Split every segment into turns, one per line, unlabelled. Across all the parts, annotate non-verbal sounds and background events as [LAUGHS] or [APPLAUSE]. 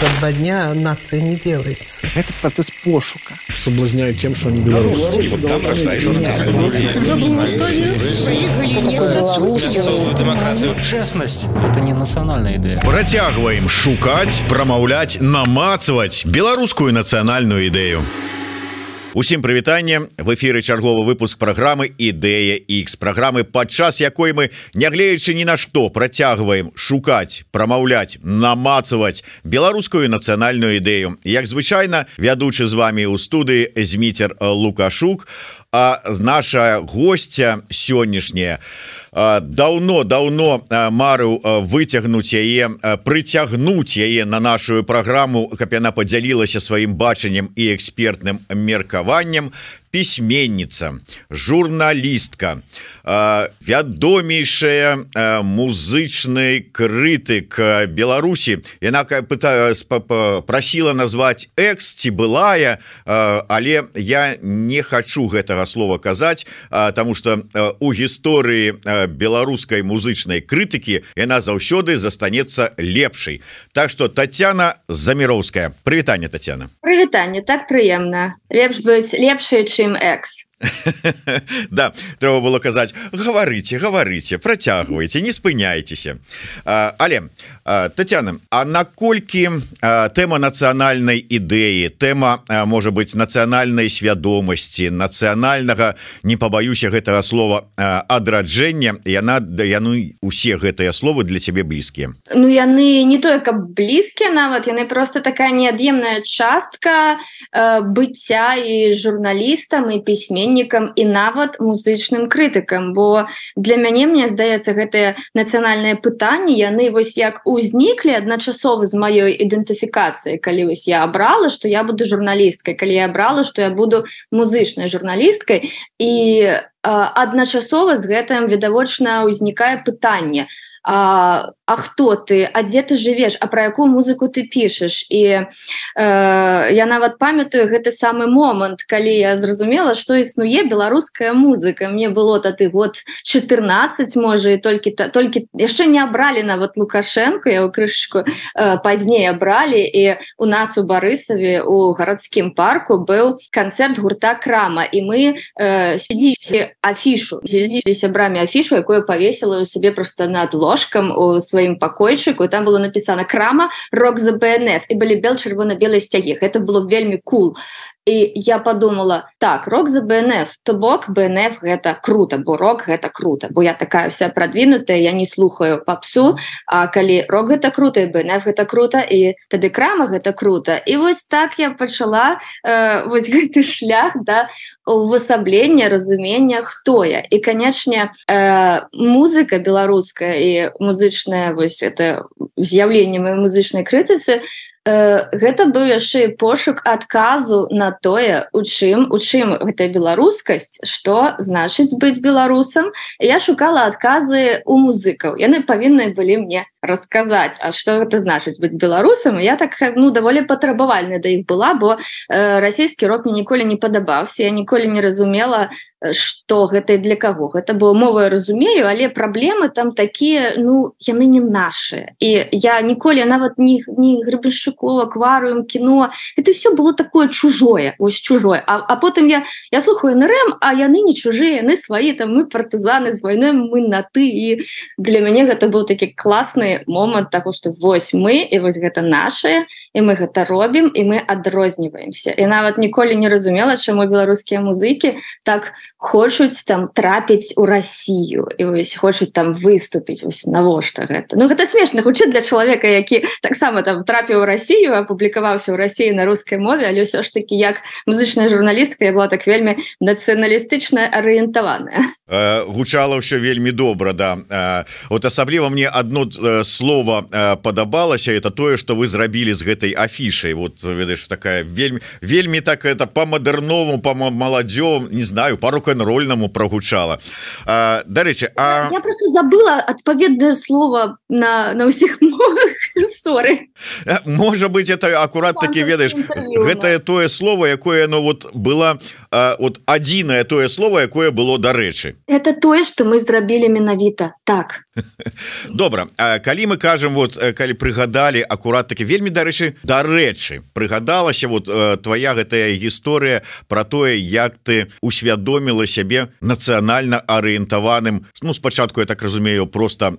За два дня нация не делается.
Это процесс пошука.
Соблазняют тем, что они белорусы.
Честность – это не национальная идея.
Працягваем шукаць, прамаўляць, намацаваць беларускую нацыянальную ідэю. Усім прывітанне в эфиры чарговы выпуск программы ідэя X программы падчас якой мы нягледзячы ні на што працягваем шукаць прамаўляць намацаваць беларускую нацыянальную ідэю. Як звычайна вядучы з вами у студыі зміцер лукашук а наша гостця сённяшняя давно давно марыў выцягнуць яе прыцягнуць яе на нашу праграму каб яна падзялілася сваім бачаннем і экспертным меркаваннем пісьменніца журналістка вядомейшая музычны крытык Беларусі яна пытаю прасіла назваць экс ці былая але я не хочу гэтага слова казаць тому что у гісторыі беларускай музычнай крытыкі яна заўсёды застанецца лепшай. Так что Татяна заміроўская прывітанне Татяна
прывітанне так прыемна. Лепш быць лепшая чым экс [LAUGHS]
да трэба было казаць гаварыце гаварыце працягвайце не спыняйцеся але Татяна А наколькі тэма нацыянальнай ідэі? Тэма можа быть нацыянальнай свядомасці нацыянальнага не пабаюся гэтага слова адраджэння. Яна да яны усе гэтыя словы для цябе блізкія.
Ну яны не тое каб блізкія нават яны просто такая неад'емная частка быцця і журналістам і пісьмен пісьменнікам і нават музычным крытыкам. Бо для мяне мне здаецца гэтыя нацыянальныя пытанні яны вось як узніклі адначасова з маёй ідэнтыфікацыяй калі вось я абрала что я буду журналісткай калі я брала что я буду музычнай журналісткай і адначасова з гэтым відавочна ўзнікае пытанне а а хто ты? А дзе ты жывеш а про якую музыку ты пішаш і э, я нават памятаю гэты самы момант калі я зразумела что існуе беларуская музыка. Мне было тады год 14 можа і толькі то толькі яшчэ не абралі нават лукашенко я у крышку э, пазней абралі і у нас у барысаве у гарадскім парку быў канцэрт гурта крама і мы э, афішу сябрамі афішу якое павесіла сябе просто над ложкам у сваім пакойчыку там было написано крама рок за бнф і былі бел чырвона-белыя сцягі это было вельмі кул. cool і я подумала так рок за бнф то бок бнф гэта круто бо рок гэта круто. Бо я такая вся продвинутая я не слухаю попсу А калі рок гэта круто бнф гэта круто і тады крама гэта круто. І вось так я пачала э, вось гэты шлях да увасаблення разумення хто я. І канечне э, музыка беларуская і музычная вось это з'яўленне моей музычнай крытыцы гэта быў яшчэ пошук адказу на тое у чым у чым гэтая беларускасць что значыць быць беларусам. Я шукала адказы у музыкаў. Яны павінны былі мне расказаць А что гэта значыць быць беларусам я так ну даволі патрабавальная да іх была бо э, расійскі рок мне ніколі не падабаўся я ніколі не разумела что гэта для каго гэта было мова разумею але праблемы там такія ну яны не наши. І я ніколі нават не не грыбышчыкова акварыум кіно это все было такое чужое ось чужое. А, а потым я я слухаю нрм а яны не чужыя яны свае там мы партызаны з войной мы на ты і для мяне гэта быў такі класны момант того что вось мы і вось гэта наше і мы гэта робім і мы адрозніваемся. І нават ніколі не разумела чаму беларускія музыкі так хочуць там трапіць у Россию і вось хочуць там выступіць навошта гэта. Ну гэта смешна хутчэй для чалавека які таксама там трапіў Россию апублікаваўся ў России на рускай мове але ўсё ж таки як музычная журналістка я была так вельмі нацыяналістычная арыентаваная.
Гучала ўсё вельмі добра да. Вот асабліва мне одно слово падабалася это тое что вы зрабілі з гэтай афішай вот ведаеш такая вельмі вельмі так это по мадэрнову по маладзём не знаю пару рок-н-рольнаму прогучала дарэчы А
я просто забыла адпаведнае слово на на ўсіх ссоры
можа быть это акурат таки ведаеш гэтае тое слово якое оно вот было вот адзінае тое слово якое было дарэчы
это тое что мы зрабілі менавіта так. [LAUGHS]
Добра. Калі мы кажам вот калі прыгадалі акурат таки вельмі дарэчы дарэчы прыгадалася вот твоя гэтая гісторыя про тое як ты усвядоміла сябе нацыянальна арыентаваным ну спачатку я так разумею просто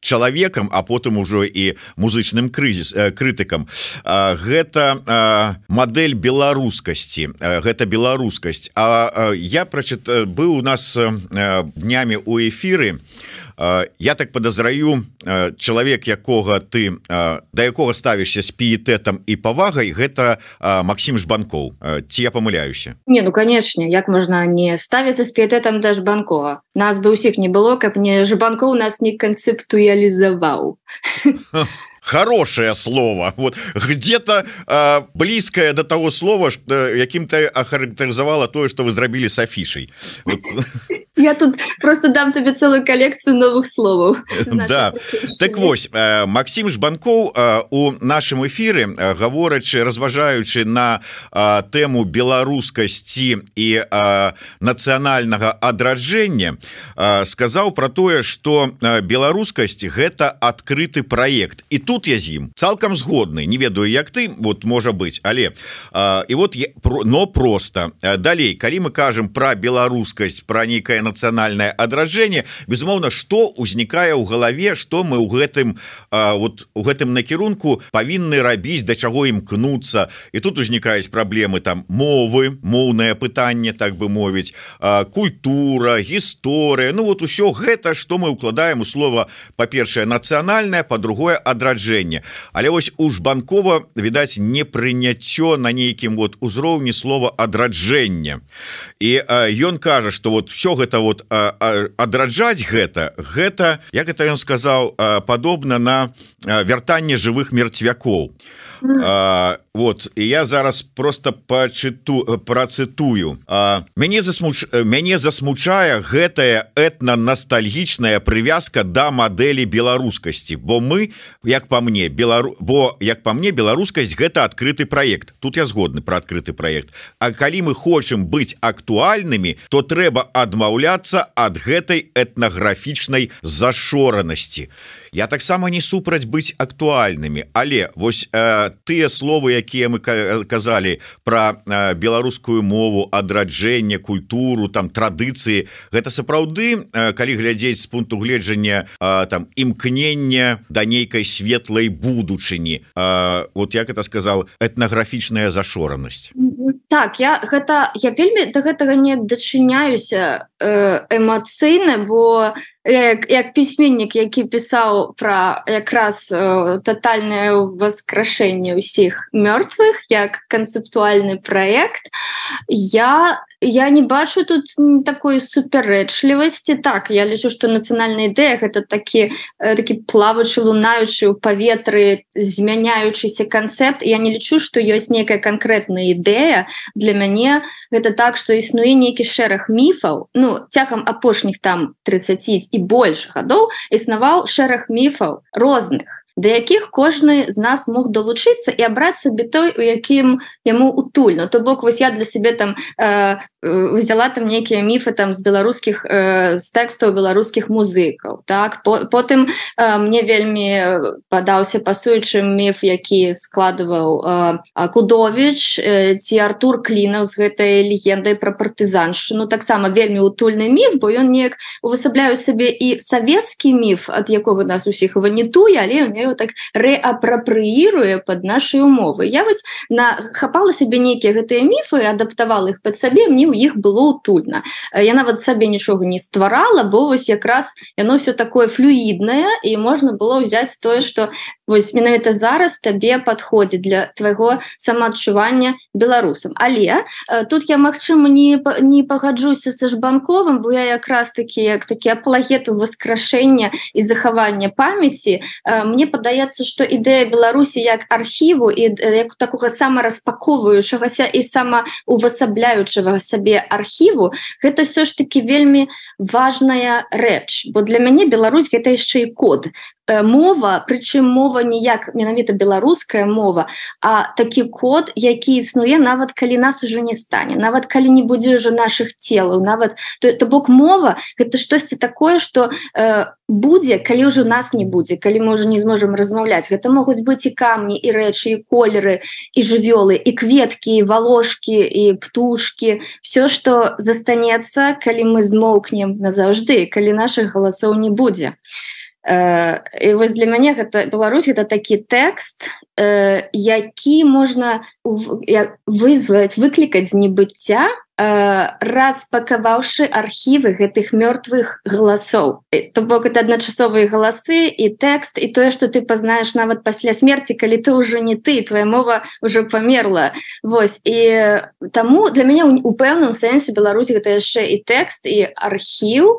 чалавекам а потым ужо і музычным крызіс крытыкам. Гэта модель беларускасці. Гэта беларускасць А я прачыт быў у нас днямі у эфиры. Я так подазраю чалавек якога ты да якога ставішся з піетэтам і павагай гэта Макссім жбанкоў ці я памыляюся
не ну канешне як можна не ставіцца з піетэтам да жбанкова? Нас бы ўсіх не было каб не жбанкоў нас не канцэптуалізаваў [LAUGHS]
хорошее слово вот где-то э, близкое до того слова что якім ты охарактарызавала тое что вы зрабілі с афішай вот.
Я тут просто дам тебе целую коллекцию новых словаў
да. так вось э, Макссім жбанкоў э, у нашем эфиры э, гаворачы разважаючы на э, тэму беларускасці і э, нацыянальнага адраджэння э, сказаў про тое что э, беларускасць гэта адкрыты проект. І тут я з ім цалкам згодны не ведаю як ты вот можа быть. Але і вот я но просто. Далей. Калі мы кажам про беларускасць про нейкае нацыянальное адраджэнне безумоўна что узнікае ў галаве что мы ў гэтым а, вот у гэтым накірунку павінны рабіць да чаго імкнуцца і тут узнікаюць праблемы там мовы моўнае пытанне так бы мовіць а, культура гісторыя. Ну вот усё гэта что мы укладаем у слова па-першае нацыянальное по-другое адраджэнне. Але вось у жбанкова відаць не прыняццё на нейкім вот узроўні слова адраджэння і ён кажа что вот все гэта вот адраджаць гэта гэта як это ён сказаў падобна на вяртанне жывых мерцвякоў а, вот і я зараз просто пачыту працытую мяне засмуч мяне засмучае гэтая этна ностальгічная прывязка да мадэлі беларускасці бо мы як по мне белару бо як по мне беларускасць гэта адкрыты проект тут я згодны про адкрыты проект. А калі мы хочам быць актуальнымі то трэба адмаўляцца ад гэтай этнаграфічнай зашоранасці я таксама не супраць быць актуальнымі але вось э, тыя словы якія мы казалі про э, беларускую мову адраджэння культуру там традыцыі гэта сапраўды э, калі глядзець з пункту гледжання э, там імкнення да нейкай светлай будучыні. Э, вот як это сказал этнаграфічная зашоранасць
так я гэта я вельмі до гэтага не дачыняюся э, эмацыйна бо я як, як пісьменнік які пісаў про якраз э, тотальное воскрашэнне ўсіх мёртвых як канцэптуальны проект я я не бачу тут такой супярэчлівасці так я лічу что нацыянальная ідэя гэта такі такі плаваючы лунаючы ў паветры змяняючыся канцэпт я не лічу что ёсць нейкая канкрэтная ідэя для мяне гэта так что існуе нейкі шэраг міфаў ну цягам апошніх там 30 і больш гадоў існаваў шэраг міфаў розных да якіх кожны з нас мог далучыцца і абраць сабе той у якім яму утульно. То бок вось я для сябе там э, взяла там нейкія міфы там з беларускіх э, з тэкстаў беларускіх музыкаў так. По, потым э, мне вельмі падаўся пасуючым міф які складываў э, кудович э, ці Артур клінаў з гэтай легендай про партызаншчыну. Таксама вельмі утульны міф бо ён неяк увасабляю сабе і савецкі міф ад якога нас усіх ванітуе але у нее так рэапрапрыіруе под нашай умовы я вось на хапала сабе нейкія гэтыя міфы адаптавала их под сабе мне у іх было утульна я нават сабе нічога не стварала бо вось якраз яно все такое флюіднае і можна было взять тое что вось менавіта зараз табе подходит для твайго самаадчування беларусам. Але тут я магчыма не не пагаджуся са жбанковым бо я якраз таки як такі аплагету воскрашэння і захавання памяти мне падаецца что ідэя Беларусі як архіву і як такога самараспаковваючагася і сама увасабляючага сабе архіву гэта все ж таки вельмі важная рэч. Бо для мяне Беларусь гэта яшчэ і код мова прычым мова ніяк менавіта беларуская мова а такі код які існуе нават калі нас ужо не стане нават калі не будзе ўжо наших целаў нават то, то бок мова гэта штосьці такое что э, будзе калі ўжо нас не будзе калі мы уже не зможам размаўляць. Гэта могуць быць і камні і рэчы і колеры і жывёлы і кветкі волошки і птушки все что застанецца калі мы змоўкнем назаўжды калі наших галасоў не будзе. то і вось для мяне гэта Беларусь это такі тэкст э, які можна вызваць выклікаць з небыцця э, распакаваўшы архівы гэтых мёртвых галасоў то бок это адначасовыя галасы і тэкст і тое что ты пазнаеш нават пасля смерти калі ты ўжо не ты твоя мова ўжо памерла. Вось і таму для мяне у пэўным сэнсе Беларусь гэта яшчэ і тэкст і архіў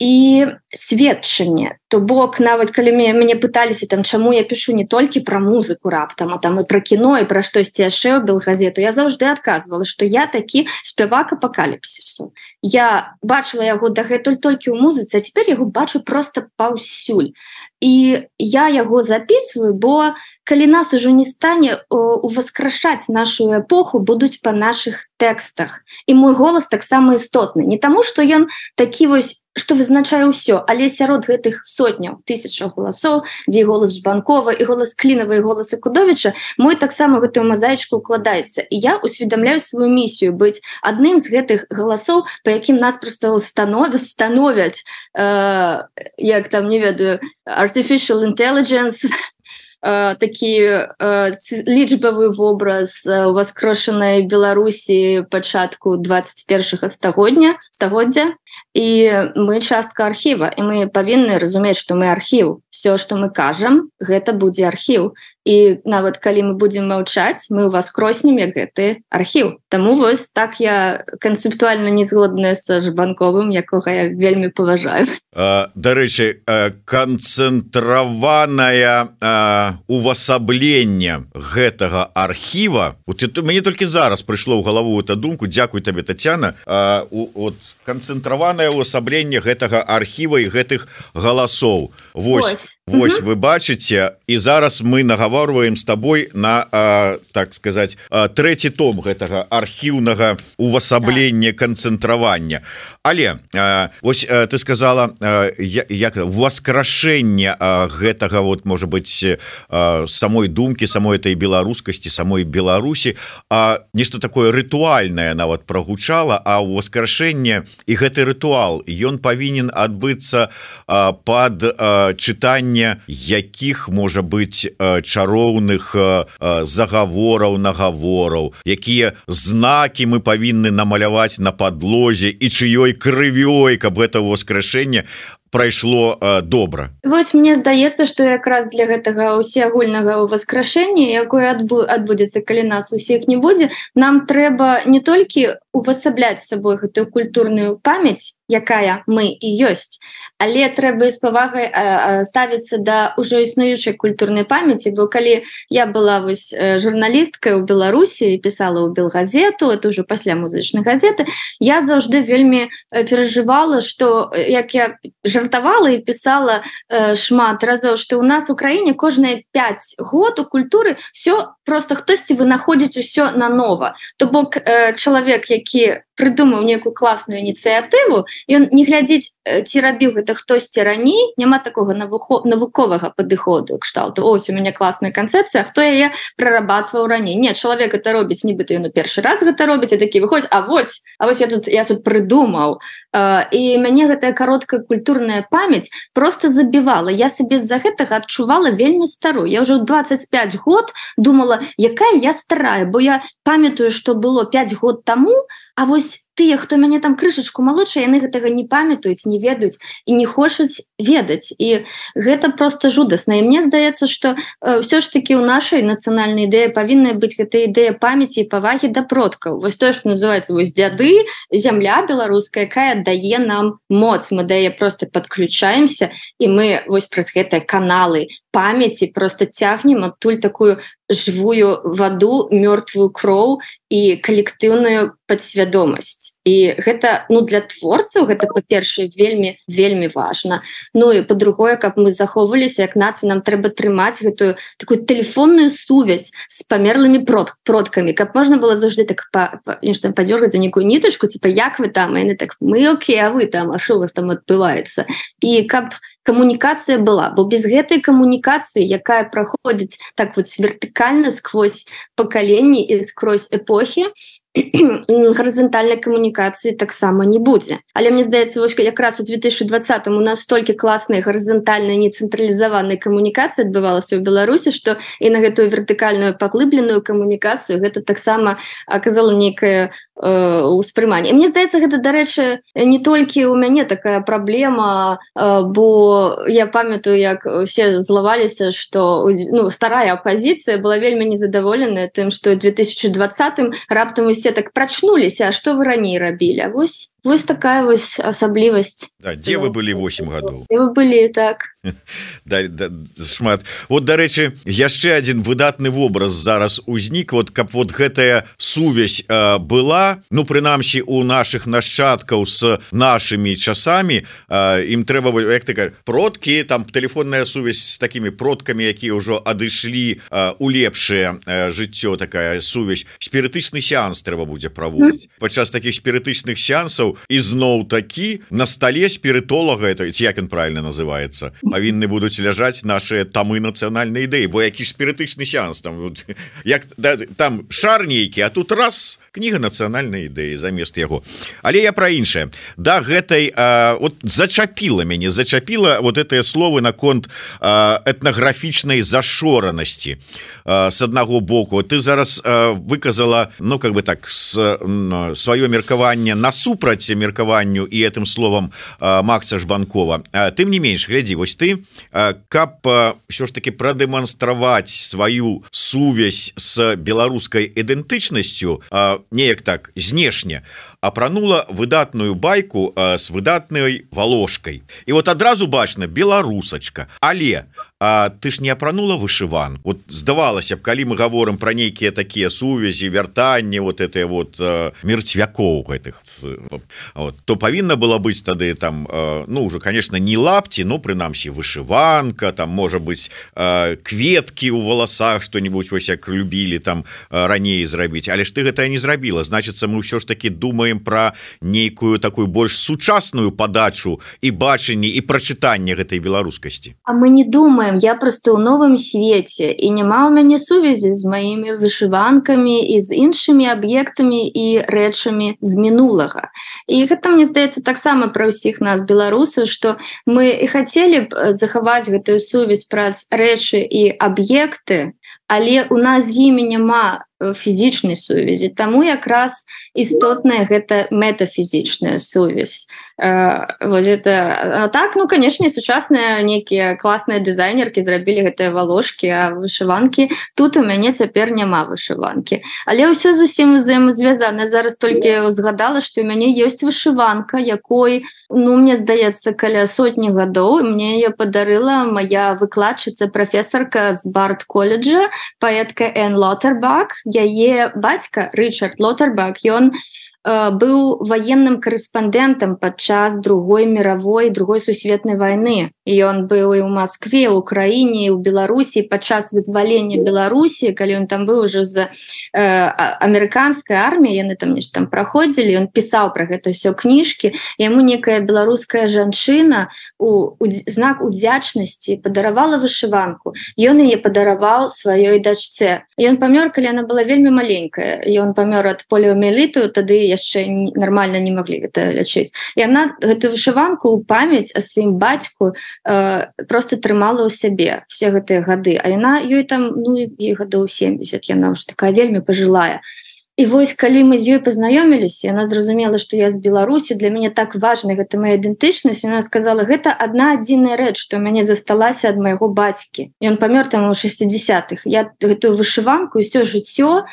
і сведчанне то бок нават калі мне мяне пыталіся там чаму я пишу не толькі про музыку раптам а там і про кіно і пра штосьці яшчэ ў белгазету я заўжды адказвала что я такі спявак апокаліпсісу я бачыла яго дагэтуль толькі ў музыцы цяпер яго бачу просто паўсюль. І я яго записываю бо калі нас ужо не стане уваскрашаць нашу эпоху будуць по наших тэкстах. І мой голас таксама істотны. Не таму что ён такі вось что вызначае ўсё але сярод гэтых сотняў тысячаў галасоў дзе голас жбанкова і голас клінавай голасы кудовіча мой таксама гэтую мазаечку укладаецца і я усведамляю сваю місію быць адным з гэтых галасоў по якім нас просто установы становяць э, як там не ведаю artificial intelligence э, такі э, лічбавы вобраз уваскрошанай беларусі пачатку 21 стагодня стагоддзя і мы частка архіва і мы павінны разумець што мы архіў все что мы кажам гэта будзе архіў і нават калі мы будзем маўчаць мы у вас кроснем як гэты архіў Таму вось так я канцэптуальна не згодная са жбанковым якога я вельмі паважаю
дарэчы канцэнтраваная увасабленне гэтага архіва вот это мне толькі зараз прыйшло ў галаву эту думку. Дякуй табе Тацяна. От канцэнтраванае ўвасабленне гэтага архіва і гэтых галасоў. Вось Вось. вы бачыце і зараз мы нагаворваем з табой на а, так сказать трэці том гэтага архіўнага увасаблення канцэнтравання але а, ось а, ты сказала а, як воскрашэнне гэтага вот можа быть а, самой думкі самой этой беларускасці самой Беларусі А нешта такое рытуальнае нават прогучала а у воскрашэнне і гэты рытуал ён павінен адбыцца под чытанне якіх можа быть чароўных загавораў нагавораў якія знакі мы павінны намаляваць на подлозе і чыёй той крывёй каб гэта воскрашэнне прайшло э, добра.
Вось мне здаецца что якраз для гэтага усеагульнага уваскрашэння якое адбу адбудзецца калі нас усіх не будзе нам трэба не толькі увасабляць сабой гэтую культурную памяць якая мы і ёсць але трэба з павагай ставіцца да ўжо існуючай культурнай памяці. Бо калі я была вось журналісткай у беларусі пісала ў белгазету это ўжо пасля музычнай газеты я заўжды вельмі перажывала что як я жа жартавала і пісала э, шмат разоў што у нас у краіне кожныя 5 год у культуры все просто хтосьці вынаходзіць усё на нова то бок э, чалавек які прыдумаў некую класную ініцыятыву ён не глядзець ці рабіў гэта хтосьці раней няма такого навухо навуковага падыходу кшталту. Ось у мяне класная канцэпцыя хто яе прарабатваў раней не чалавек это робіць нібыта ён у першы раз гэта робіць і такі выходзь А вось А вось я тут я тут прыдумаў і мяне гэтая кароткая культурная памяць просто забівала я сабе з-за гэтага адчувала вельмі старую я ўжо 25 год думала якая я старая бо я памятаю что было 5 год тому А вось тыя хто мяне там крышачку малодша яны гэтага не памятаюць не ведаюць і не хочуць ведаць. І гэта просто жудасна. І мне здаецца что э, все ж таки у нашай нацыянальнай ідэі павінна быць гэта ідэя памяці і павагі да продкаў. Вось тое что называется вось дзяды зямля беларуская якая дае нам моц мы дае просто подключаемся і мы вось праз гэтыя каналы памяці просто цягнем адтуль такую жывую ваду мёртвую кроў і калектыўную падсвядомасць і гэта ну для творцаў гэта па-першае вельмі вельмі важна Ну і по-другое каб мы захоўваліся як нацыя нам трэба трымаць гэтую такую телефонную сувязь с памерлымі прод продкамі каб можна было заўжды так нешта падзёргаць за некую нітачку типа як вы там? Яны так мы Окей а вы там? А що у вас там адбываецца і каб камунікацыя была? Бо без гэтай камунікацыі якая праходзіць так вот вертыкальна сквозь пакаленні і скрозь эпохі гарызантальнай камунікацыі таксама не будзе але мне здаецца вось якраз у 2020 у нас столькі класнай гарызантальнай нецэнтралізаванай камунікацыі адбывалася ў Беларусі што і на гэтую вертыкальную паглыбленую камунікацыю гэта таксама аказала нейкае ўспрыманне мне здаецца гэта дарэчы не толькі у мяне такая праблема бо я памятаю як усе злаваліся што ну, старая апозіцыя была вельмі незадаволеная тым што 2020 раптам усе все так прачнуліся А что вы раней рабілі вось вось такая вось асаблівасць.
Да, дзе вы былі 8 гадоў?
вы былі так. [LAUGHS]
Да, да, шмат. Вот дарэчы яшчэ один выдатны вобраз зараз узнік. Вот каб вот гэтая сувязь э, была ну прынамсі у наших нашчадкаў с нашими часамі э, ім трэба як ты продкі там телефонная сувязь с такими продкамі якія ўжо адышлі э, у лепшае э, жыццё такая сувязь. Спірытычны сеанс трэба будзе праводзіць. Падчас таких спірытычных сеансаў ізноў такі на столе спірытолага это як ён правильно называется павінны будуць ляжаць наши тамы нацыянальнай ідэі бо які спірытычны сеанс там як да, там шар нейкі а тут раз кніга нацыянальнай ідэі замест яго але я про іншае. Да гэтай а, вот зачапіла мяне зачапіла вот этыя словы наконт этнаграфічнай зашоранасці с аднаго боку. Ты зараз а, выказала ну как бы так с сваё меркаванне насупраць супраць меркаванню і этим словом Макса жбанкова. Тым не менш глядзі вось ты каб що ж таки прадэманстраваць сваю сувязь с беларускай ідэнтычнасцю неяк так знешне апранула выдатную байку с выдатной волошкой. І вот адразу бачна беларусачка але А ты ж не апранула вышыван вот здавалася б калі мы говорим про нейкія такія сувязі вяртанні вот это вот мерцвякоў гэтых вот, то павінна было быць тады там ну уже конечно не лапці но прынамсі вышыванка там можа быть кветкі у валасах что-нибудь вось як любілі там раней зрабіць але ж ты гэта не зрабіла значится мы ўсё ж таки думаем про нейкую такую больш сучасную подачу і бачанне і прачытанне гэтай беларускасці.
А мы не думаем думаем я просто ў новым свеце і няма ў мяне сувязі з маімі вышыванкамі і з іншымі аб'ектамі і рэчамі з мінулага і гэта мне здаецца таксама пра ўсіх нас беларусы что мы і хацелі б захаваць гэтую сувязь праз рэчы і аб'екты але у нас з імі няма фізічнай сувязі. Таму якраз істотная гэта метафізічная сувязь. Э, вот это а так ну канешне сучасныя нейкія класныя дызайнеркі зрабілі гэтыя валожкі а вышыванкі. Тут у мяне цяпер няма вышыванкі. Але ўсё зусім узаемазвязана. Зараз толькі згадала што у мяне ёсць вышыванка якой ну мне здаецца каля сотні гадоў. Мне ее падарыла моя выкладчыца прафесарка з барт колледжа паэтка эн лотербак яе бацька Рчард Лотербак ён Э, быў военным корэспондентам падчас другой мировой другой сусветной войны. І ён быў і ў Москве Украіне у Беларусі падчас вызвалення Беларусі калі ён там быў уже за э, амерыканскай арміі яны там нешта там праходзілі он пісаў про гэта все кніжкі яму некая беларуская жанчына у, у знак удзячнасці падаравала вышыванку ён яе падараваў сваёй дачце ён памёр калі она была вельмі маленькая. І он памёр ад поліомеліту тады яшчэ нормально не могли это лячыць. І она гэтую вышыванку у памяць о сваім бацьку э, просто трымала ў сябе все гэтыя гады. А яна ёй там ну і гадоў 70 яна ж такая вельмі пожылая і вось калі мы з ёй пазнаёміліся она зразумела что я з беларусі для мяне так важна гэта моя ідэнтычнасць она сказала гэта одна адзіная рэч что мяне засталася ад майго бацькі ён памёр там у 60-х я гэтую вышыванку ўсё жыццё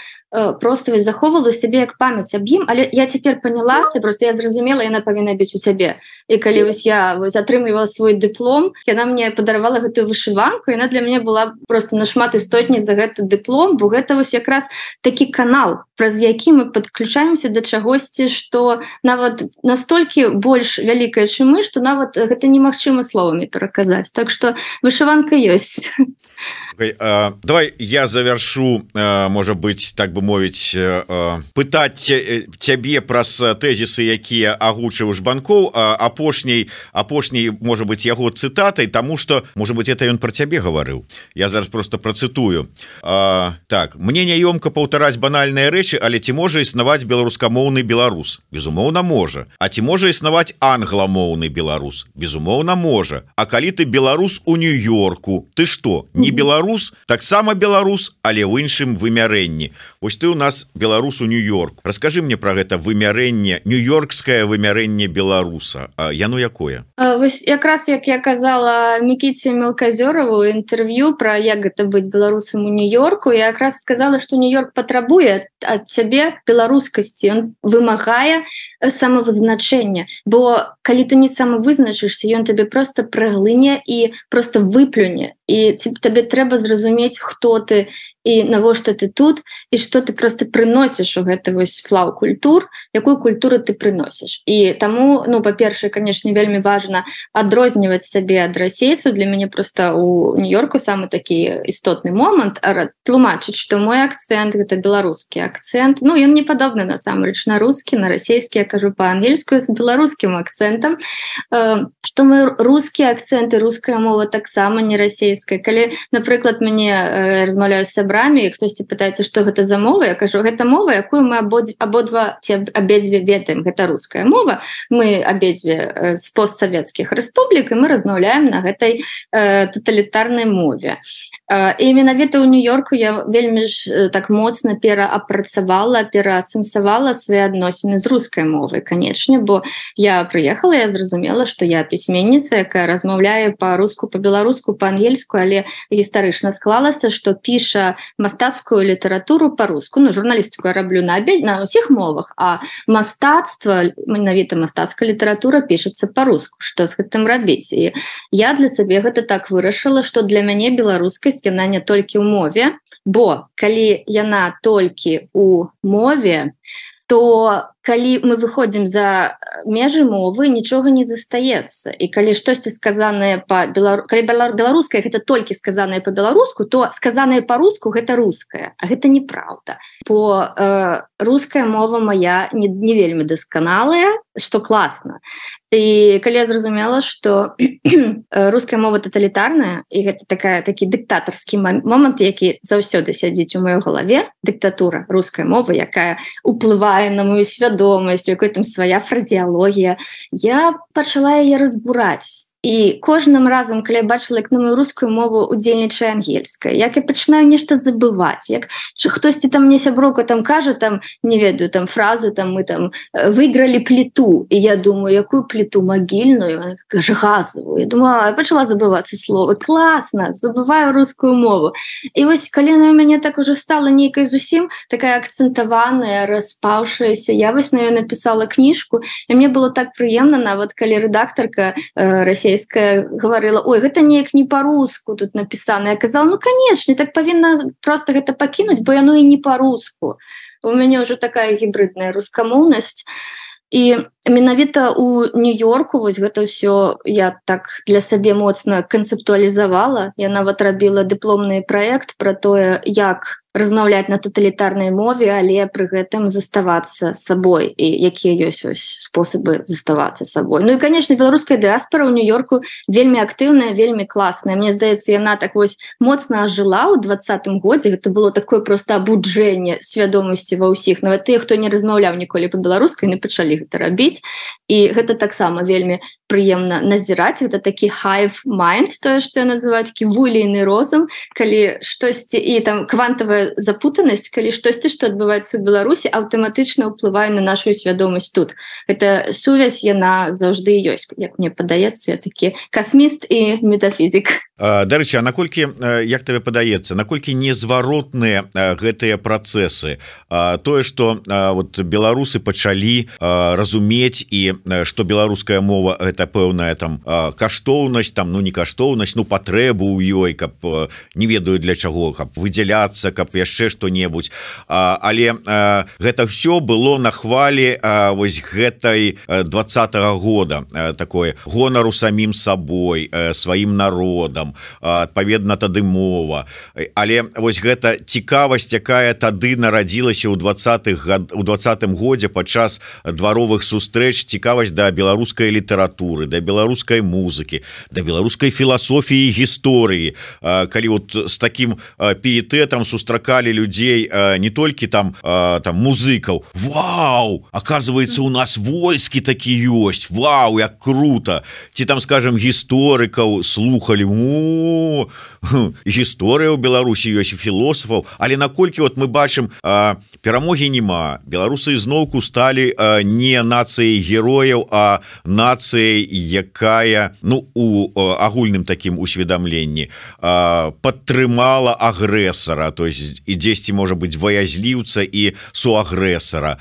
просто вось захоўвала сябе як памяць аб ім але я цяпер поняла ты просто я зразумела яна павінна быць у цябе і калі вось я атрымлівала свой дыплом яна мне падаравала гэтую вышыванку яна для мяне была просто нашмат істотней за гэты дыплом бо гэта вось якраз такі канал праз які мы подключаемся да чагосьці что нават настолькі больш вялікая чым мы что нават гэта немагчыма словамі пераказаць. Так что вышыванка ёсць.
Давай я завершу можа быть так бы мовіць пытаць цябе праз тэзісы якія агучыў жбанкоў апошняй апошняй можа быть яго цытатай тому что может быть это ён про цябе гаварыў. Я зараз просто процитую так мне няёмка паўтараць банальныя рэчы але ці можа існаваць беларускамоўны беларус? Безумоўна можа А ці можа існаваць англамоўны беларус? Безумоўна можа А калі ты беларус у нью-йорку? Ты что не беларус? Таксама беларус але ў іншым вымярэнні Вось ты у нас беларус у нью-йорк. Расскажи мне про гэта вымярэнне нью-йоркское вымярэнне беларуса. А яно якое?
Вось якраз як я казала мікіце мелказёрову інтэрв'ю про як гэта быць беларусам у нью-йорку я якраз сказала что нью-йорк патрабуе ад цябе беларускасці. Он вымагае самавызначэння. Бо калі ты не самавызначышся ён табе просто праглыне і просто выплюне і табе трэба зразумець хто ты і навошта ты тут і что ты просто прыносіш у гэты вось сплаў культур якую культуру ты прыносіш і таму ну па-першае канешне вельмі важна адрозніваць сябе ад расейцаў для мяне просто у нью-йорку самы такі істотны момант тлумачыць что мой акцент гэта беларускі акцент. Ну ён не падобны насамрэч на рускі на расійскі я кажу по-ангельскую з беларускім акцентам что мы рускія акценты руская мова таксама не расійская калі напрыклад мне размаўляю сябра сябрамі хтосьці пытаецца что гэта за мова? Я кажу гэта мова якую мы абодзі абодва ці абедзве ведаем. Гэта руская мова. Мы абедзве з постсавецкіх рэспублік і мы размаўляем на гэтай э, тоталітарнай мове і менавіта ў нью-йорку я вельмі ж так моцна пераапрацавала пераасэнсавала свае адносіны з рускай мовай канечне бо я прыехала я зразумела что я пісьменніца якая размаўляе по-руску по-беларуску по-ангельску але гістарычна склалася что піша мастацкую літаратуру по-руску ну журналістку раблю на абез на ўсіх мовах а мастацтва менавіта мастацкая літаратура пішацца по-руску что з гэтым рабіць. І я для сабе гэта так вырашыла что для мяне беларускасць яна не толькі ў мове бо калі яна толькі у мове то калі мы выходзім за межы мовы нічога не застаецца. І калі штосьці сказанае по белару беларускай гэта толькі сказанае по-беларуску то сказанае по-руску гэта руская а гэта неправда по э, руская мова моя не, не вельмі дасканалая что класна. І калі я зразумела что [CLEARS THROAT] руская мова тоталітарная і гэта такая такі дыктатарскі момант які заўсёды сядзіць у маёй галаве дыктатура руская мова якая уплывае на мою свядомую свядомасць якой там свая фразеалогія я пачала яе разбураць і кожным разам калі бачыла як мою рускую мову удзельнічае ангельская як я пачынаю нешта забываць як хтосьці там мне сяброка там кажа там не ведаю там фразу там мы там э, выйгралі пліту. І я думаю якую пліту магільную? Кажа газовую думаю пачала забывацца слова класна забываю рускую мову. І вось калі на мяне так уже стала нейкай зусім такая акцэнтаваная распаўшаяся я вось на ее написала кніжку і мне было так прыемна нават калі рэдактарка э, Россия расійская говорила Ой гэта неяк не по-руску тут написано я казал ну конечно так павінна просто гэта пакінуць бо яно і не по-руску у мяне уже такая гібридная рускамоўнасць і менавіта у нью-йорку вось гэта ўсё я так для сабе моцна канцэптуалізавала я нават рабіла дыпломны проект про тое як размаўляць на тоталітарнай мове але пры гэтым заставацца сабой. І якія ёсць ось спосабы заставацца сабой. Ну і конечно беларуская дыаспора ў нью-йорку вельмі актыўная вельмі класная. Мне здаецца яна так вось моцна жыла ў двадцатым годзе. Гэта было такое просто абуджэнне свядомасці ва ўсіх. Нават тыя хто не размаўляў ніколі по-беларускай не пачалі гэта рабіць. І гэта таксама вельмі прыемна назіраць это такі хайв майнд тое што называюць такі вулейны розум калі штосьці і там квантавая запутанасць калі штосьці што адбываецца ў Беларусі аўтаматычна ўплывае на нашу свядомасць тут. Это сувязь яна заўжды ёсць як мне падаецца такі касміст і метафізік
Дарэчы А наколькі як тебе падаецца наколькі незваротныя гэтыя працэсы? Тое что вот беларусы пачалі разумець і что беларуская мова это пэўная там каштоўнасць там ну не каштоўнасць ну патрэбу у ёй каб не ведаю для чаго каб выдзяляцца каб яшчэ что-небудзь але гэта все было на хвалі вось гэтай двадцатого года такое гонару самім сабой сваім народам адпаведна тады мова. Але вось гэта цікавасць якая тады нарадзілася ў двадцатых год у двадцатым годзе падчас дваровых сустрэч цікавасць да беларускай літаратуры да беларускай музыкі да беларускай філасофіі гісторыі калі вот с таким піетэтам сустракалі людзей не толькі там там музыкаў Вау! Оказывается у нас войскі такі ёсць Вау! Як круто! Ці там скажем гісторыкаў слухали у [LAUGHS] гісторыя ў Беларусі ёсць філосафаў але наколькі вот мы бачым перамогі няма. Беларусы зноўку сталі не нацыяй герояў а нацыяй якая ну у агульным таким усведамленні падтрымала агрэсара. То есть і дзесьці можа быть ваязліўца і суагрэсара.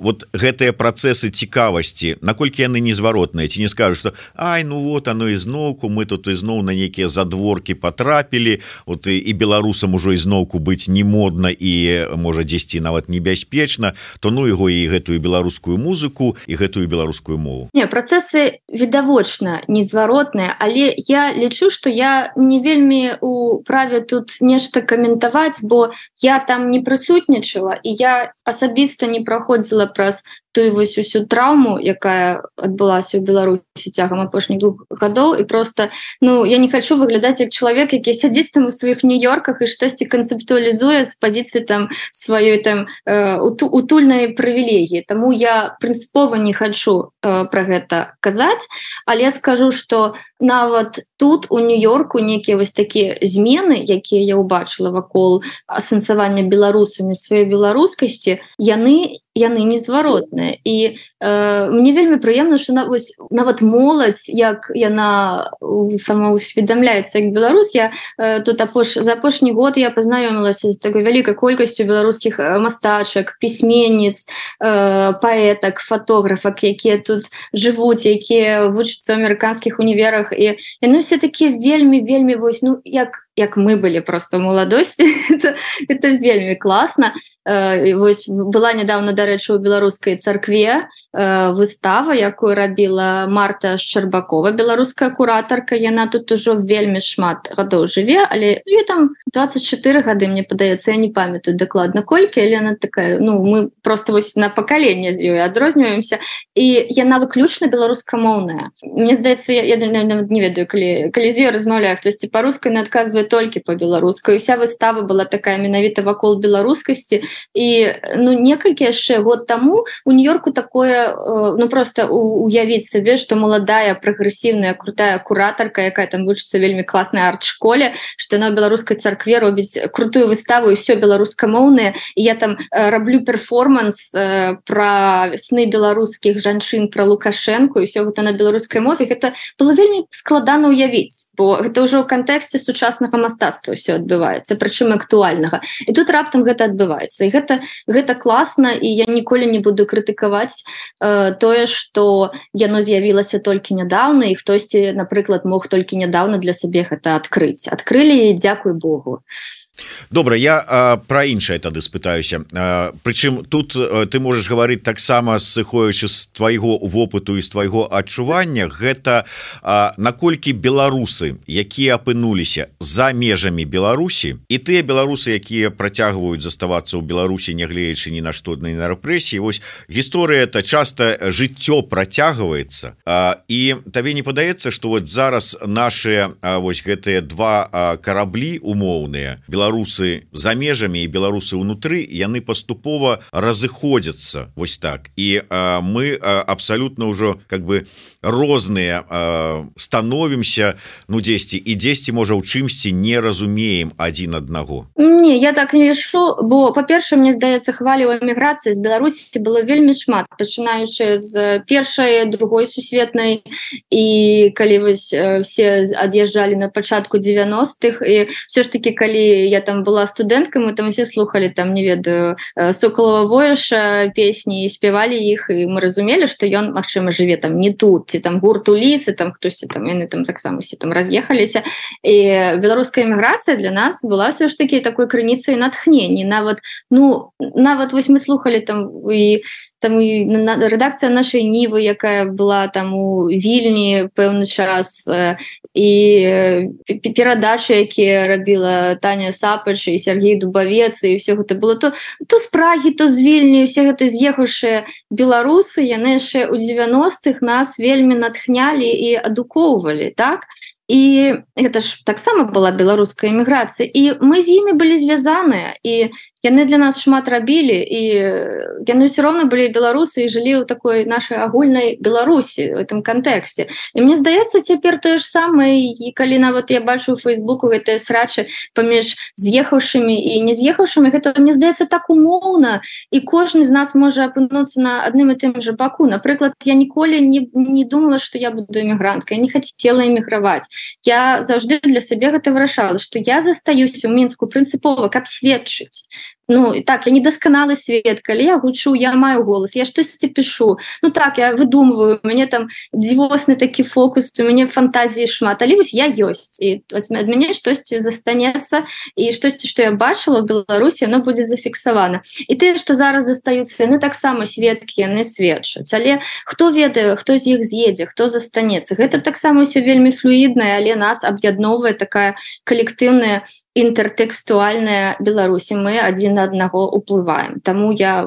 Вот гэтыя працэсы цікавасці наколькі яны незваротныя? Ці не скажу что Ай ну вот оно ізноўку мы тут ізноў на нейкія задворки потрапілі вот і, і беларусам ужо ізноўку быць не модна і можа дзесьці нават небяспечна то ну его і гэтую беларускую музыку і гэтую беларускую мову
не працэсы відавочна незваротныя але я лічу что я не вельмі у праве тут нешта каментаваць бо я там не прысутнічала і я асабіста не праходзіла праз тую вось усю траўму якая адбылася ў беларусі цягам апошніх двух гадоў і просто ну я не хочу выглядаць як чалавек які сядзіць там у сваіх нью-йорках і штосьці канцэптуалізуе з пазіцыі там сваёй там э, утульнай прывілегіі. Таму я прынцыпова не хочу э, про гэта казаць але скажу что нават тут у нью-йорку некія вось такія змены якія я ўбачыла вакол асэнсавання беларусамі сваёй беларускасці яны яны незваротныя і э, мне вельмі прыемна что на вось нават моладзь як яна самаусведамляецца як беларус я э, тут апош за апошні год я пазнаёмілася з такой вялікай колькасцю беларускіх мастачак пісьменніц э, паэтак фотографак якія тут жывуць якія вучацца ў амерыканскіх універах. І яны все такі вельмі вельмі вось ну як як мы былі просто маладосці это, [LAUGHS] это вельмі класна э, вось была недавно дарэчы у беларускай царкве э, выстава якую рабіла марта шчарбакова беларуская куратарка яна тут ужо вельмі шмат гадоў жыве але ну, там 24 гады мне падаецца я не памятаю дакладна колькі але она такая ну мы просто вось на пакаленне з ёй адрозніваемся і яна выключна беларускамоўная Мне здаецца я, я не ведаю калі калі з ёй размаўляю хтосьці па-рускай на адказвае толькі по-беларускай уся выстава была такая менавіта вакол беларускасці і ну некалькі яшчэ год таму у нью-йорку такое э, ну просто уявіць сабе что маладая прагрэсіўная крутая куратарка якая там вучыцца вельмі класная арт-школе что на беларускай царкве робіць крутую выставу і все беларускамоўныя я там э, раблю перформанс э, про сны беларускіх жанчын про лукашенко і все гэта на беларускай мове. Гэта было вельмі складана уявіць бо гэта ўжо ў кантэксце сучаснага мастацтва все адбываецца прычым актуальнага. І тут раптам гэта адбываецца. І гэта гэта класна і я ніколі не буду крытыкаваць э, тое что яно з'явілася толькі нядаўна і хтосьці напрыклад мог толькі нядаўна для сабе гэта адкрыць. Адкрылі дзякуй Богу. а
добра я про іншае тады спытаюся. Прычым тут ты можешь гаварыць таксама сыходячы з твайго вопыту і з твайго адчування. Гэта наколькі беларусы якія апынуліся за межамі Беларусі і тыя беларусы якія працягваюць заставацца ў Беларусі нягледзячы ні на што на рэпрэсіі. Вось гісторыя это часто жыццё працягваецца. І табе не падаецца что вот зараз наши вось гэтыя два караблі умоўныя Беларус беларусы за межамі і беларусы ўнутры яны паступова разыходзяцца вось так. І а, мы а, абсалютна ўжо как бы розныя становімся ну дзесьці і дзесьці можа ў чымсьці не разумеем адзін аднаго.
Не я так не лішу бо па-перша мне здаецца хвалі у эміграцыі з беларусі было вельмі шмат пачынаючы з першай другой сусветнай. І калі вось все ад'язджалі на пачатку 90-х і все ж таки калі я там была студэнткам мы там все слухали там не ведаю соколова вояша песні спявалі іх і мы разумелі что ён Мачыма жыве там не тут ці там гурту лісы там хтосьці там яны там таксама все там раз'ехаліся і беларуская эміграцыя для нас была все ж таки такой крыніцай натхнення нават ну нават вось мы слухали там і там і рэдакцыя нашай нівы якая была там у вільні пэўны час і перадачы якія рабіла Таня сапач і Сергей дубавец і все гэта было то то з прагі то з вільні все гэта з'ехаўшыя беларусы яны яшчэ у 90-х нас вельмі натхнялі і адукоўвалі так? І гэта ж таксама была беларуская эміграцыя і мы з імі былі звязаныя і яны для нас шмат рабілі і яны ўсё роўна былі беларусы і жылі ў такой нашай агульнай беларусі в этом кантэксце і мне здаецца цяпер тое ж самае і калі нават я бачу фейсбуку гэтыя срачы паміж з'ехаўшымі і не з'ехаўшымі гэта мне здаецца так умоўна і кожны з нас можа апынуцца на адным і тым жа баку напрыклад я ніколі не, не думала что я буду эмігранткай не хацела эміграваць я заўжды для сябе гэта вырашала что я застаюся ў мінску прынцыпова каб сведчыць Ну так я недасканалы свет калі я гучу я маю голас я штосьці пишу. Ну так я выдумываю мне там дзівосны такі фокус у мяне фантазіі шмат але вось я ёсць і ад мяне штосьці застанецца і штосьці што я бачыла Беларусі оно будзе зафіксавана і ты што зараз застаюцца яны таксама сведкі яны сведчаць але хто ведае хто з іх з'едзе хто застанецца гэта таксама ўсё вельмі флюіднае але нас аб'ядноўвае такая калектыўная інтэртэкстуальная беларусі мы адзін на аднаго уплываем. Таму я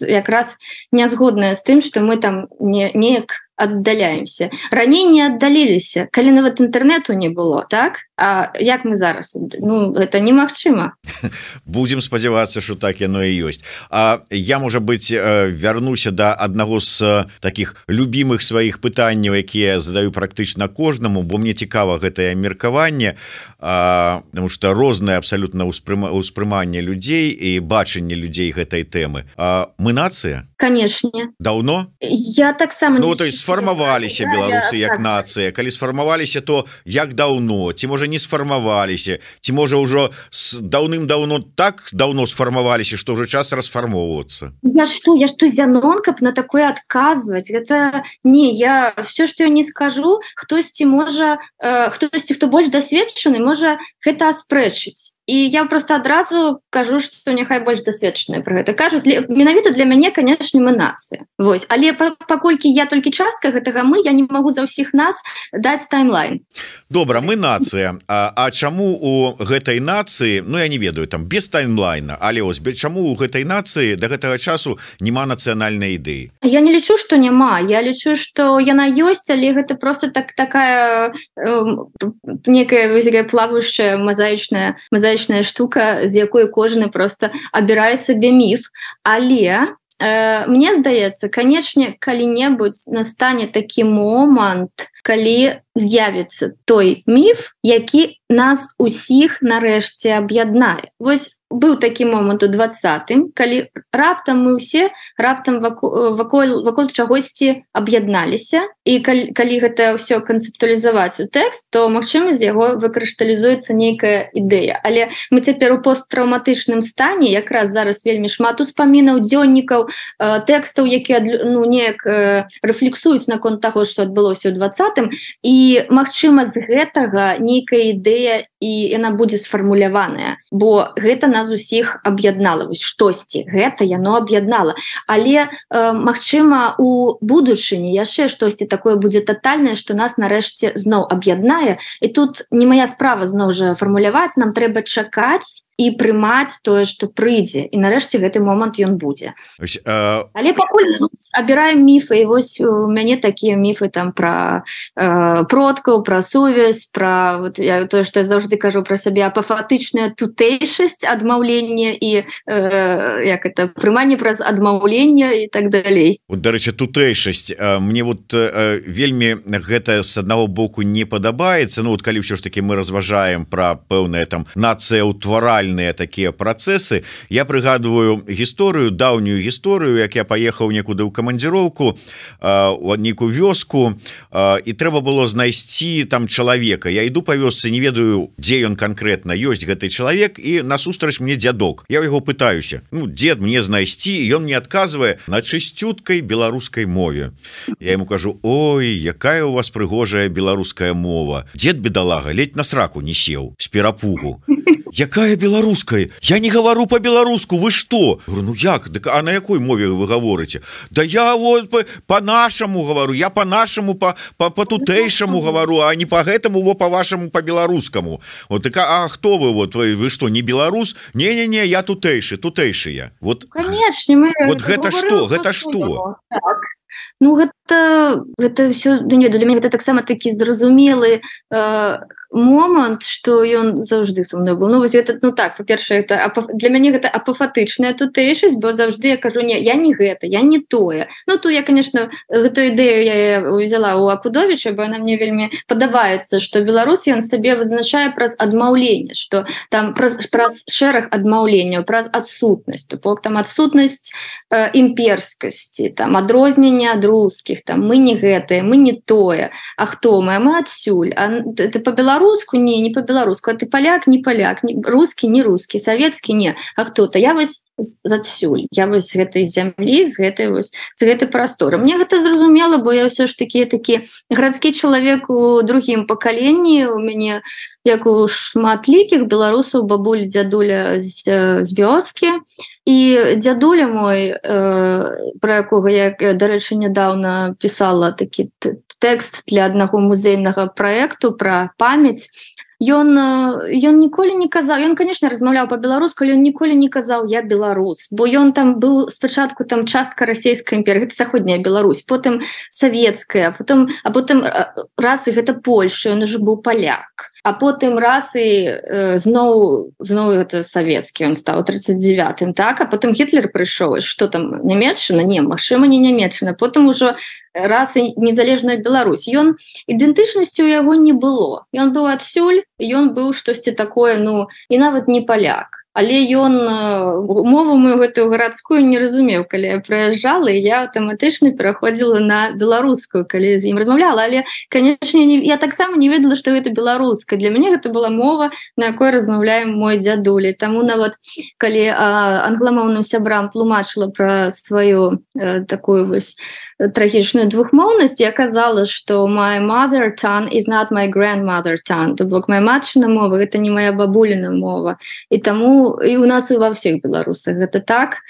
якраз не згодная з тым что мы там не неяк аддаляемся. Раней не аддаліліся калі нават інтэрнету не было так? А як мы зараз? Ну это немагчыма. [LAUGHS]
Будем спадзявацца что так яно і ёсць. А я можа быть вярнуся до да аднаго з таких любимых сваіх пытанняў якія задаю практычна кожнаму бо мне цікава гэтае меркаванне потому что рознае абсолютно ўспрыманне людзей і бачанне людзей гэтай тэмы. Мы нацыя
конечно.
Давно
я таксама
ну то есть сфармаваліся беларусы як так. нацыя калі сфармаваліся то як даўно? Ці можа не сфармаваліся? Ці можа ўжо с даўным-даўно так даўно сфармаваліся што ўжо час расфармоўвацца?
Я что я что зянон каб на такое адказваць? Гэта не я все что я не скажу хтосьці можа э, хтосьці хто больш дасведчаны можа гэта аспрэчыць і я просто адразу кажу что няхай больш дасведчаныя про гэта кажуць менавіта для мяне канечне мы нацыя Вось. Але паколькі я толькі частка гэтага мы я не могу за ўсіх нас даць таймлайн.
Добра мы нацыя А, а чаму у гэтай нацыі Ну я не ведаю там без таймлайна але ось без чаму у гэтай нацыі до гэтага часу няма нацыянальнай ідэі?
Я не лічу что няма. Я лічу что яна ёсць але гэта просто так такая э, некая плавающая мазаічная мазаічная мазаічная штука з якой кожны просто абірае сабе міф але э, мне здаецца канешне калі-небудзь настане такі момант калі з'явіцца той міф які нас усіх нарэшце аб'яднае. Восьось быў такі момант у двадцатым калі раптам мы ўсе раптам ваколь ваколь, ваколь чагосьці аб'ядналіся. І калі, калі гэта ўсё канцэптуалізаваць у тэкст то магчыма з яго выкрышталізуецца нейкая ідэя. Але мы цяпер у посттраўматычным стане якраз зараз вельмі шмат успамінаў дзённікаў э, тэкстаў які ну неяк э, рэфлексуюць наконт таго што адбылося ў двадцатым. І магчыма з гэтага нейкая ідэя і яна будзе сфармуляваная. Бо гэта нас нас усіх аб'яднала. Вось штосьці гэта яно аб'яднала. Але э, Мачыма у будучыні яшчэ штосьці такое будзе тотальнае что нас нарэшце зноў аб'яднае. І тут не моя справа зноў жа фармуляваць нам трэба чакаць і прымаць тое что прыйдзе. І нарэшце гэты момант ён будзе.
Ось, э,
але пакуль абіраем міфы і вось у мяне такія міфы там про э, продкаў про сувязь про вот я то что я заўжды кажу про сябе апафатычная тутэйшасць адмаўлення і э, як это прыманне праз адмаўлення і так далей
вот дарэчы тутэйшасць мне вот э, вельмі гэта с аднаго боку не падабаецца. Ну вот калі ўсё ж таки мы разважаем про пэўная там нацыя ўтваральныя такія працэсы я прыгадываю гісторыю даўнюю гісторыю як я паехаў некуды ў камандзіроўку у адніку вёску і трэба было знайсці там чалавека. Я іду па вёсцы не ведаю дзе ён конкретно ёсць гэты чалавек і насустрач мне дзядок я яго пытаюся. Ну дед мне знайсці ён не адказвае на чысцюткай беларускай мове. Я ему кажу Ой якая у вас прыгожая беларуская мова дед бедалага ледь на сраку не сеў з перапугу якая беларуская? Я не гавару по-беларуску вы что ну як? Дык а на якой мове вы гаворыце? Да я вот по-нашаму гавару я по-нашаму по по по тутэйшаму гавару а не по гэтаму во по-вашаму по-беларускаму вот так А хто вы вот? Вы вы что не беларус? Не не не я тутэйшы тутэйшыя вот
конечно мы
вот гэта что гэта что
так. Ну гэта гэта все да не для мяне гэта таксама такі зразумелы э, момант что ён заўжды со мной был ну вось этот ну так по-першае это апоф... для мяне гэта апафатычная тутэйшасць бо заўжды я кажу не я не гэта я не тое Ну то я конечно гэту ідэю я взяла у акудовича бо она мне вельмі падабаецца что беларус ён сабе вызначае праз адмаўленне что там праз, праз шэраг адмаўленняў праз адсутнасць. Бок там адсутнасць э, імперскасці там адрознення ад рускіх там мы не гэтые мы не тое А хто мы? Мы адсюль. А, это по-беларуску по-беларуску не не по-беларуску ты поляк не поляк. Не русский не русский. Советский не. А кто-то я вось задсюль я вось гэтай зямлі з гэтай вось гэтай прасторы мне гэта зразумела бо я ўсё ж таки такі гарадскі чалавек у другім пакаленні у мяне як у шматлікіх беларусаў бабуль дзядуля з, з вёскі. І дзядуля мой э, про якога я дарэчы нядаўна пісала такі тэкст для аднаго музейнага проекту про памяць ён ён ніколі не казаў ён конечно размаўляў по-беларуску ён ніколі не казаў я беларус бо ён там быў спачатку там частка расійскай імперы заходняя Беларусь потым савецкая потом а потым раз і гэта Польша ён уже быў поляк. А потым раз і э, зноў зноў это савецкі он стаў 39 так? А потым гітлер прыйшоў что там нямецчына не магчыма не нямецчына потым ужо раз і незалежная Беларусь. Ён ідэнтычнасці у яго не было. Ён быў адсюль ён быў штосьці такое ну і нават не поляк але ён мову мою гэтую гарадскую не разумеў. Калі я прыязджала я аўтаматычна пераходзіла на беларускую калі з ім размаўляла. Але канешне не, я таксама не ведала што гэта беларуска. Для мяне гэта была мова на якой размаўляем мой дзядулі. Таму нават калі англамоўным сябрам тлумачыла пра сваю э, такую вось трагічную двухмоўнасць я казала что my mother tongue is not my grandmother tongue то бок моя матчына мова гэта не моя бабуліна мова і таму і у нас у ва всех беларусах гэта так.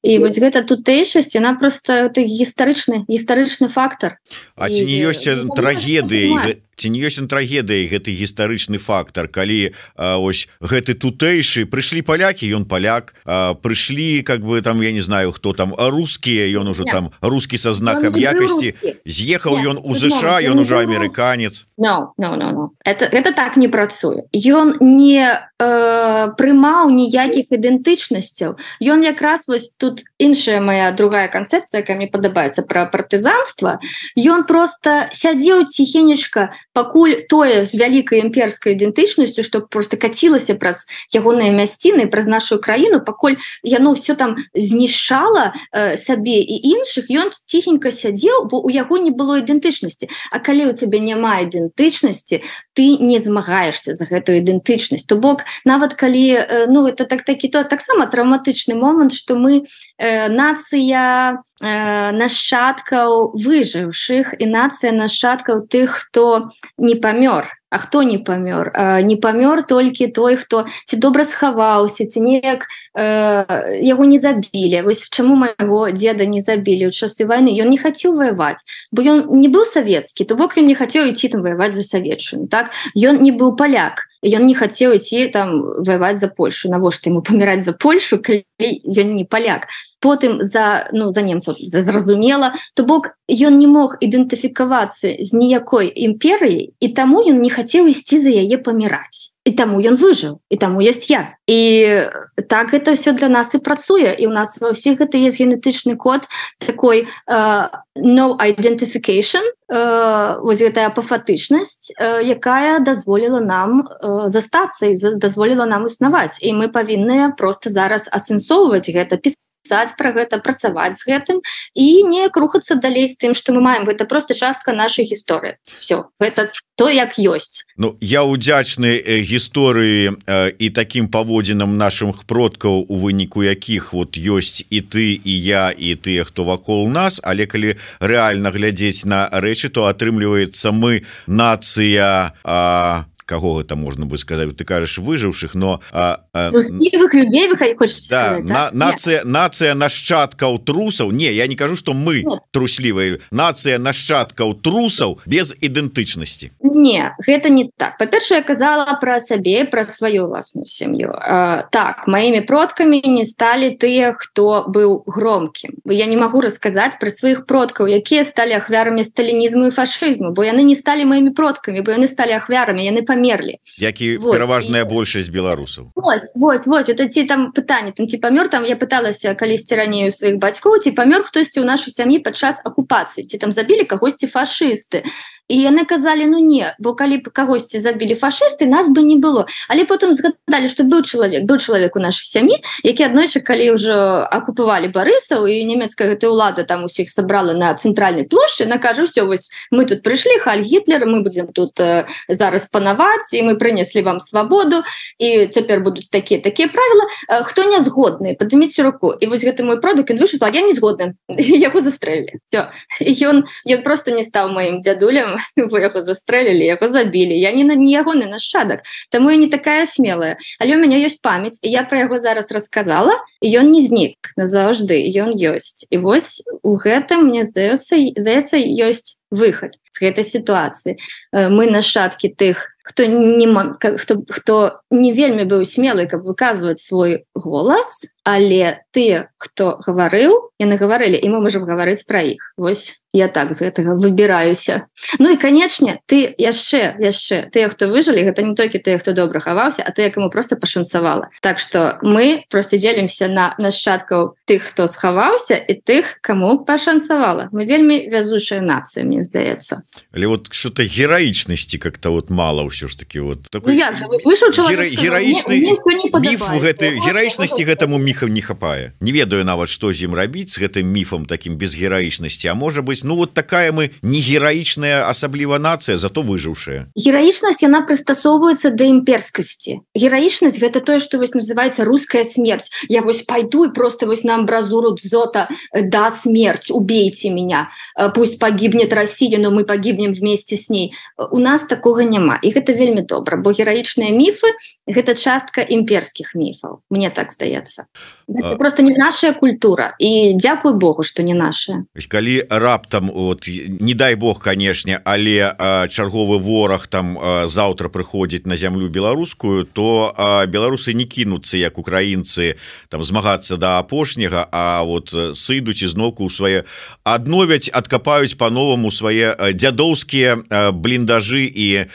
І вось гэта тутэйшасць яна просто гістарычны гістарычны фактор.
А ці не ёсць трагедыі ці не ёсць трагедыі гэты гістарычны фактор калі а, ось гэты тутэйшы прыйшлі палякі ён паляк прыйшлі как бы там я не знаю хто там рускія ён ужо там рускі са знакам якасці з'ехаў ён у ЗША ён уже амерыканец.
no, no, no, no. это это так не працуе ён не э, прымаў ніякіх ідэнтычнасцяў ён якраз вось тут іншая моя другая канцэпцыя мне падабаецца про партызанства ён просто сядзеў ціхенечка пакуль тое з вялікай імперскай ідэнтычнасцю что просто кацілася праз ягоныя мясціны праз нашу краіну пакуль яно все там знішала э, сабе і іншых ён ціхенька сядзеў бо у яго не было ідэнтычнасці А калі у цябе няма ідэнтычнасці ты не змагаешься за гэтую ідэнтычнасць. То бок нават калі э, ну это так такі то таксама траўматычны момант что мы э, нацыя э, нашчадкаў выжыўшых і нацыя нашчадкаў тых хто не памёр А хто не памёр не памёр толькі той хто ці добра схаваўся ці неяк э, яго не забілі вось чаму майго деда не забілі ў часы войны? Ён не хацеў ваяваць бо ён не быў савецкі то бок ён не хацеў ідці там ваяваць за савечную так? Ён не быў паляк ён не хацеў ідці там ваяваць за Польшу. Навошта ему паміраць за Польшу ён не паляк потым за ну за немцаў зразумела то бок ён не мог ідэнтыфікавацца з ніякой імперыяй і таму ён не хацеў ісці за яе паміраць і таму ён выжыў і таму есть я. І так это все для нас і працуе і у нас ва ўсіх гэта есть генетычны код такой uh, no identification uh, вось гэтая пафатычнасць uh, якая дазволіла нам uh, застацца і дазволіла нам існаваць і мы павінны просто зараз асэнсоўваць гэта пісаць пісаць про гэта працаваць з гэтым і не рухацца далей з тым что мы маем. Гэта просто частка нашай гісторыі. Все гэта то як ёсць.
Ну я удзячны гісторыі э, і таким паводзінам наших продкаў у выніку якіх вот ёсць і ты і я і тыя хто вакол нас. Але калі реально глядзець на рэчы то атрымліваецца мы нацыя а кого это можно бы сказать ты кажешь выжыўшых но а,
а, людей
да, сказать, на, нация нация нашчадкаў трусаў не я не кажу что мы труслівыя нация нашчадкаў трусаў без ідэнтычнасці
не гэта не так. Па-першае казала про сабе про сваю власную сям'ю так моими продками не стали тыя хто быў громкім я не могу расказаць про сваіх продкаў якія стали ахвярамі сталінізму і фашизму бо яны не стали моими продками бо яны стали ахвярамі яны памер памерлі
які пераважная і... большасць беларусаў.
Вось, вось, вось, это ці там пытанне там ці памёр там я пыталася калісьці раней у сваіх бацькоў ці памёр хтосьці ў нашай сям'і падчас акупацыі ці там забілі кагосьці фашысты і яны казалі ну не бо калі б кагосьці забілі фашысты нас бы не было але потым згадалі что быў чалавек до чалавек у нашай сям'і які аднойчы калі ўжо акупавалі барысаў і нямецкая гэта ўлада там усіх сабрала на цэнтральнай плошчы накажу все вось мы тут прыйшлі халь гітлера мы будзем тут э, зараз панаваць і мы прынеслі вам свабоду і цяпер будуць такія такія правілы хто не згодны падыміце руку. І вось гэты мой продукт він выйшла я не згодны [LAUGHS] яго застрэлі все ён ён просто не стаў маім дзядулем [LAUGHS] вы яго застрэлілі яго забілі. Я не на не ягоны нашчадак Таму я не такая смелая. Але у мяне ёсць памяць і я про яго зараз рассказала і ён не знік назаўжды ён ёсць. І вось у гэтым мне здаецца здаецца ёсць выход з гэтай сітуацыі. Мы нашчадкі тых хто не хто хто не вельмі быў смелы каб выказваць свой голас але тыя хто гаварыў яны гаварылі і мы можемм гаварыць пра іх. Вось я так з гэтага выбіраюся. Ну і канечне ты яшчэ яшчэ тыя хто выжылі гэта не толькі тыя хто добра хаваўся а ты якому просто пашанцавала. Так что мы просто дзелімся на нашчадкаў тых хто схаваўся і тых кому пашанцавала. Мы вельмі вязучая нацыя мне здаецца.
Але вот что-то гераічнасці как-то вот мало ўсё ж таки вот такой
ну,
гераічны міф гэты гераічнасці гэтаму міхам не хапае. Не ведаю нават што з ім рабіць з гэтым міфам таким без гераічнасці. А можа быть ну вот такая мы не гераічная асабліва нацыя зато выжыўшая.
Гераічнасць яна прыстасоўваецца да імперскасці. Гераічнасць гэта тое что вось называется русская смерть я вось пойду и просто вось на амбразуру дзота э, да смерть убейте меня. Э, пусть погибнет Россия но мы погибнем вместе с ней у нас такого няма і гэта вельмі добра бо гераічныя міфы гэта частка імперскіх міфаў мне так здаецца просто не наша культура і дзякую Богу что не наша.
Калі раптам от не дай Бог канешне але чарговы вораг там заўтра прыходзіць на зямлю беларускую то беларусы не кінуцца як украінцы там змагацца до да апошняга А вот сыдуць ізноўку у свае адновяць адкапаюць по-новаму свае дзядоўскія бліндажы і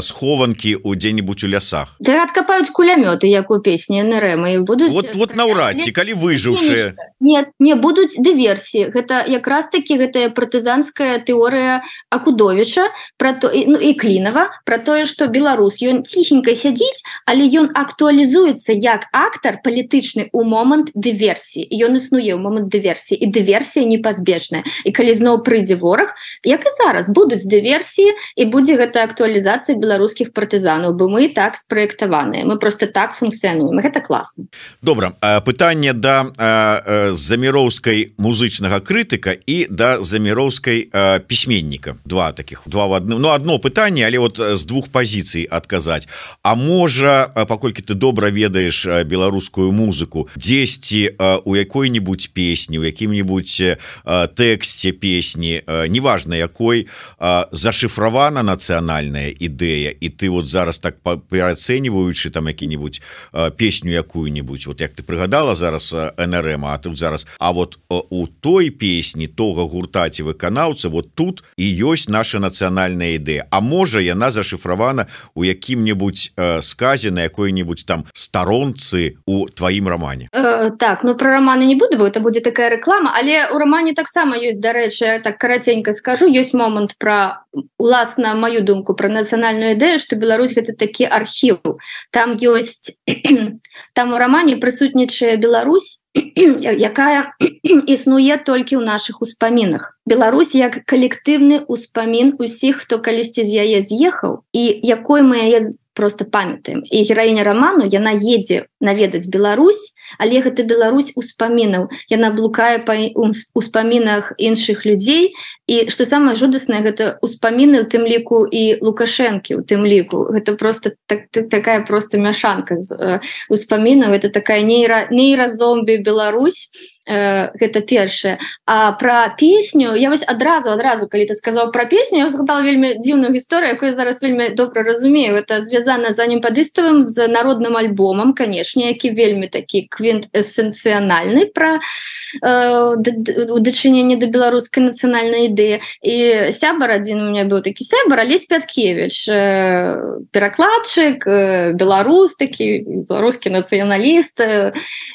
схованкі у дзе-нибудь у лясах.
Да, адкапаюць кулямёты як у песні нрэмы будуць
вот вот наўрад ці калі выжыўшыя
нет не будуць дыверсіі гэта якраз таки гэтая партызанская тэорыя акудовіча про то ну, і клінова про тое что беларус ён ціхенька сядзіць але ён актуалізуецца як актар палітычны у момант дыверсіі ён існуе ў момант дыверсіі і дыверсія непазбежная і калі зноў прыйдзе вораг як і зараз будуць дыверсіі і будзе гэта актуалізацыя беларускіх партызанаў бы мы так спраектаваныя мы просто так функцыянуем гэта класна
добра пытанне да заміроўскай музычнага крытыка і да заміроўскай пісьменніка два таких два в адным Ну одно пытанне але вот з двух пазіцый адказаць А можа паколькі ты добра ведаеш беларускую музыку дзесьці у якой-нибудь песні у якім-нибудь тэксце песні неважно якой зашифравана нацыянальная ідэя і ты вот зараз так пераацэньваючы там які-нибудь песню якую-нибудь вот як ты прыгадала зараз нрм а тут зараз. А вот у той песні тога гурта ці выканаўца вот тут і ёсць наша нацыянальная ідэя А можа яна зашифравана у якім-нибудь сказе на якой-нибудь там старонцы у тваім романе
э, так ну про романы не буду бо это будзе такая реклама. Але у романе таксама ёсць дарэчы так караценька скажу. Ёсць момант про уласна мою думку про нацыянальную ідэю что Беларусь гэта такі архіў там ёсць [CLEARS THROAT] там у романе прысутнічае Беларусь [CLEARS THROAT] якая існуе толькі ў наших успамінах. Беларусь як калектыўны успамін усіх хто калісьці з яе з'ехаў і якой мы яе просто памятаем і гераіня роману яна едзе наведаць Беларусь але гэта Беларусь успамінаў. Яна блукае па успамінах іншых людзей. І что самое жудаснае гэта успаміны у тым ліку і лукашэнкі у тым ліку. Гэта просто так, такая просто мяшанка з э, успамінаў. Это такая нейра нейразомбі Беларусь э, гэта першае. А про песню я вось адразу адразу калі ты сказаў про песню я згадал вельмі дзіўную гісторыю якую зараз вельмі добра разумею. Это звязана за ним падыставым з народным альбомам канешне які вельмі такі квинт эссенцыянальны про э, у дачыненні да беларускай нацыянальнай ідэі. І сябар адзін у меня быў такі сябар алесь пяткевич э, перакладчык э, беларус такі беларускі нацыяналіст. Э,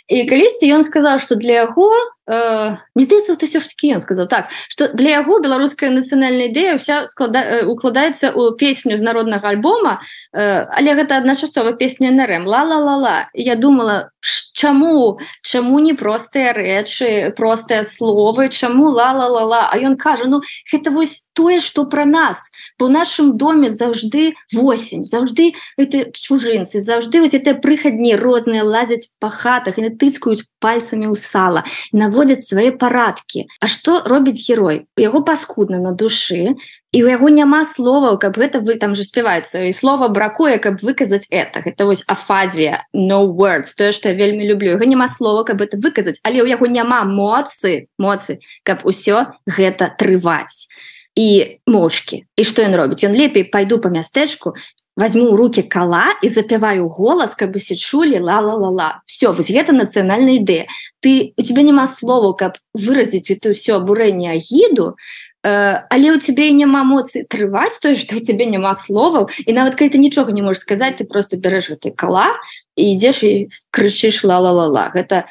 і калісьці ён сказаў что для яго яго э, не здаецца ты все ж таки ён сказал. Так что для яго беларуская нацыянальная ідэя вся склада укладаецца у песню з народнага альбома. Э, але гэта адначасова песня нрм ла ла ла ла я думала чаму чаму не простыя рэчы простыя словы? Чаму ла ла ла ла а ён кажа ну гэта вось тое что про нас. По нашым доме заўжды восень заўжды это чужынцы заўжды вось это прыхадні розныя лазяць па хатах і натыскаюць пальцамі ў сала наводзяць свае парадкі. А что робіць герой? У яго паскудна на душы і у яго няма словаў каб гэта вы там же спяваецца і слова бракуе каб выказаць это. Гэта вось афазія no words тое что я вельмі люблю. Яго няма слова каб это выказаць але ў яго няма моцы моцы каб усё гэта трываць. І мошки і что ён робіць? Ён лепей пайду по мястэчку возьму у руки кала і запяваю голас как бы се чулі ла ла ла ла все вось гэта нацыянальная ідэя ты у тебя няма слова каб выразіць это все абурэнне агіду э, але у тебе няма моцы трываць то что у тебе няма словаў і нават калі ты нічога не можешь сказать ты просто бярэш ты кала і ідзеш і крычыш ла ла ла ла гэта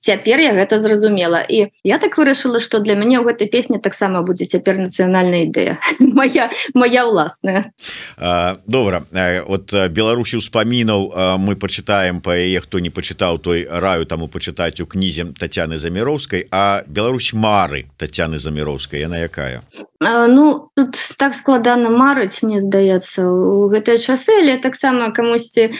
цяпер я гэта зразумела. І я так вырашыла что для мяне ў гэтай песні таксама будзе цяпер нацыянальная ідэя [LAUGHS] моя моя ўласная
добра от беларусі ўспамінаў мы пачытаем па яе хто не пачытаў той раю таму пачытаць у кнізе Тацяны заміроўскай а Беларусь мары Тацяны заміроўскай яна якая?
А, ну тут так складана марыць мне здаецца у гэтыя часы але таксама камусьці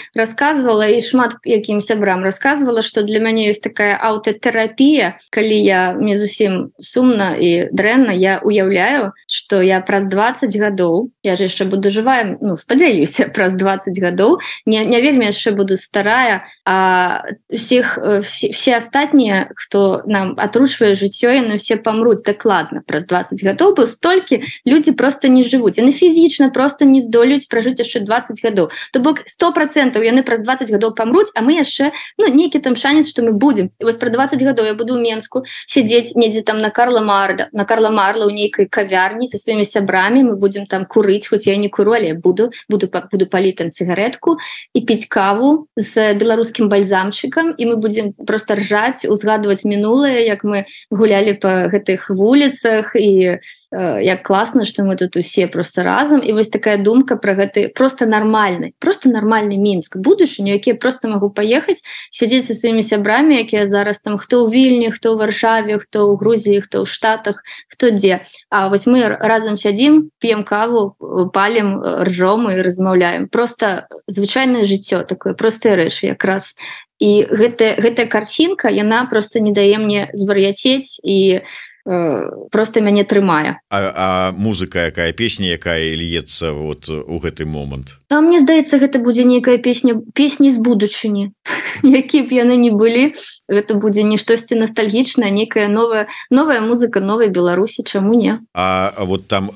рассказывала і шмат якім сябрам рассказывала что для мяне ёсць такая аўтатэрапія калі я мне зусім сумна і дрэнна я уяўляю что я праз 20 гадоў я же яшчэ буду жываем ну спадзяюся праз 20 гадоў не, не вельмі яшчэ буду старая а всех все, все астатнія хто нам атручвае жыццё яны все памруць дакладна праз 20 гадоў бы столькі люди просто не жывуць яны фізічна просто не здолюць пражыць яшчэ 20 гадоў то бок сто процентаў яны праз 20 гадоў памруць а мы яшчэ ну нейкі там шанец что мы будем. Будем вось про 20 гадоў я буду ў менску сидеть недзе там на Карла марда на Карла марла у нейкай кавярні со сваімі сябрамі мы будем там курыць хоць я не куру але буду. Буду буду паліць там цыгаретку і піць каву з беларускім бальзамчыкам і мы будем просто ржаць узгадываць мінулае як мы гулялі по гэтых вуліцах і Э, як класна что мы тут усе просто разам. І вось такая думка про гэты просто нормальный просто нормальный мінск будучыню якія просто могу поехаць сядзець со сваімі сябрамі якія зараз там хто ў вільні хто ў варшаве хто ў Грузіі хто ў штатах хто дзе. А вось мы разам сядзім п'ем каву палем ржом і размаўляем. Просто звычайнае жыццё такое простыя рэчы якраз. І гэта гэтая карцінка яна просто не дае мне звар'яцець і просто мяне трымае.
А, а музыка якая песня якая льецца вот у гэты момант?
Там мне здаецца гэта будзе нейкая песня песні з будучыні. [LAUGHS] Які б яны не былі гэта будзе не штосьці ностальгічна некая новая новая музыка новой беларусі чаму не?
А вот там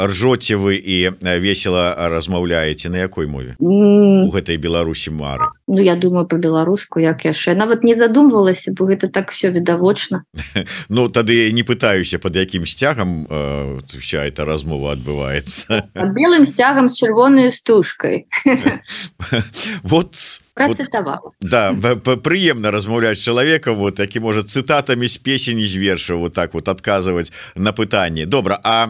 ржоце вы і весело размаўляеце на якой мове?
Mm.
у гэтай беларусі мары.
Ну я думаю по-беларуску як яшчэ нават не задумвалася бо гэта так все відавочна. [LAUGHS]
Ну тады не пытаюся под якім сцягам э, вся эта размова адбываецца.
Белым сцягам з чырвоною стужкой [LAUGHS]
вот
процитаваў
вот, да прыемна размаўляць чалавека вот які можа цытатамі з песень з верша вот так вот адказваць на пытанне добра А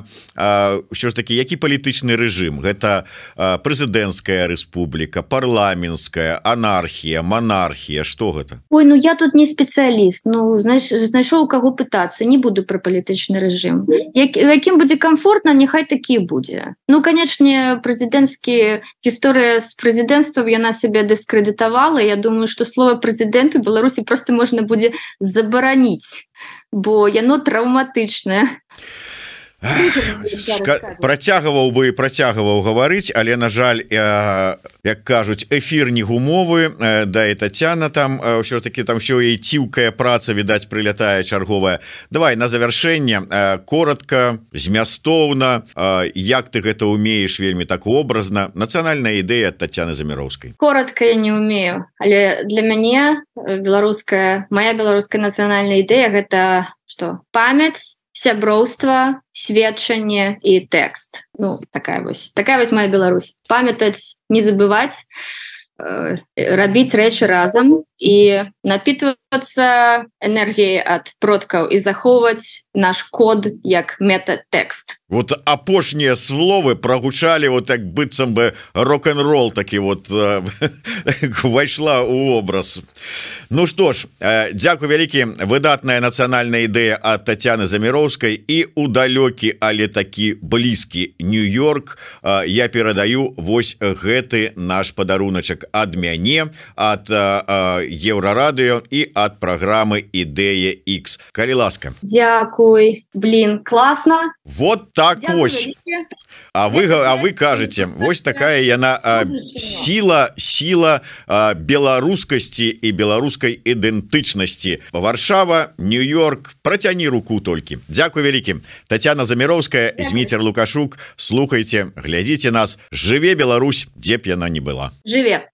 що ж таки які палітычны рэжым гэта прэзідэнцкая рэспубліка парламенская анархія монархія что гэта?
Ой ну я тут не спецыяліст. Ну знаешь знайшоў каго пытацца не буду про палітычны рэжым. Як, якім будзе комфортна няхай такі будзе. Ну канечне прэзідэнцкі гісторыя з прэзідэнцтвам яна сябе дыскрэдыта дыктавала Я думаю что слово прэзідэнту Беларусі просто можна будзе забараніць бо яно траўматычнае
працягваў бы працягваў гаварыць але на жаль я як кажуць эфир не гумовы да и Тацяна там ўсё таки там все і ціўкая праца відаць прылятае чарговая. Давай на завяршэнне коротко змястоўна як ты гэта умееш вельмі так образна нацыянальная ідэя Тацяны заміроўскай
коротко я не умею але для мяне беларуская моя беларуская нацыянальная ідэя гэта что памяць сяброўства сведчанне і тэкст Ну такая вось такая вось моя Беларусь. Памятаць не забываць э, рабіць рэчы разам і напитывацца энергіяй ад продкаў і захоўваць наш код як метатэкст
вот апошнія словы прогучалі вот так быццам бы рок-н-рол такі вот [LAUGHS] увайшла у образ. Ну что ж Дякую вялікі выдатная нацыянальная ідэя от Тацяны заміроўскай і у далёкі але такі блізкі Нью-Йорк. Я перадаю вось гэты наш падаруначак ад мяне от еўрарадыё і ад праграмы ідэя X. Калі ласка.
Дякуй блин класна.
Вот так Дякую ось. вялікі. А вы а вы кажаце вось такая яна сіла сіла беларускасці і беларускай ідэнтычнасці. Варшава Нью-Йорк працяні руку толькі. Дякую вялікім Тацяна заміроўская зміцер лукашук. Слухайте глядзіце нас. Жыве Беларусь дзе б яна не была.
Жыве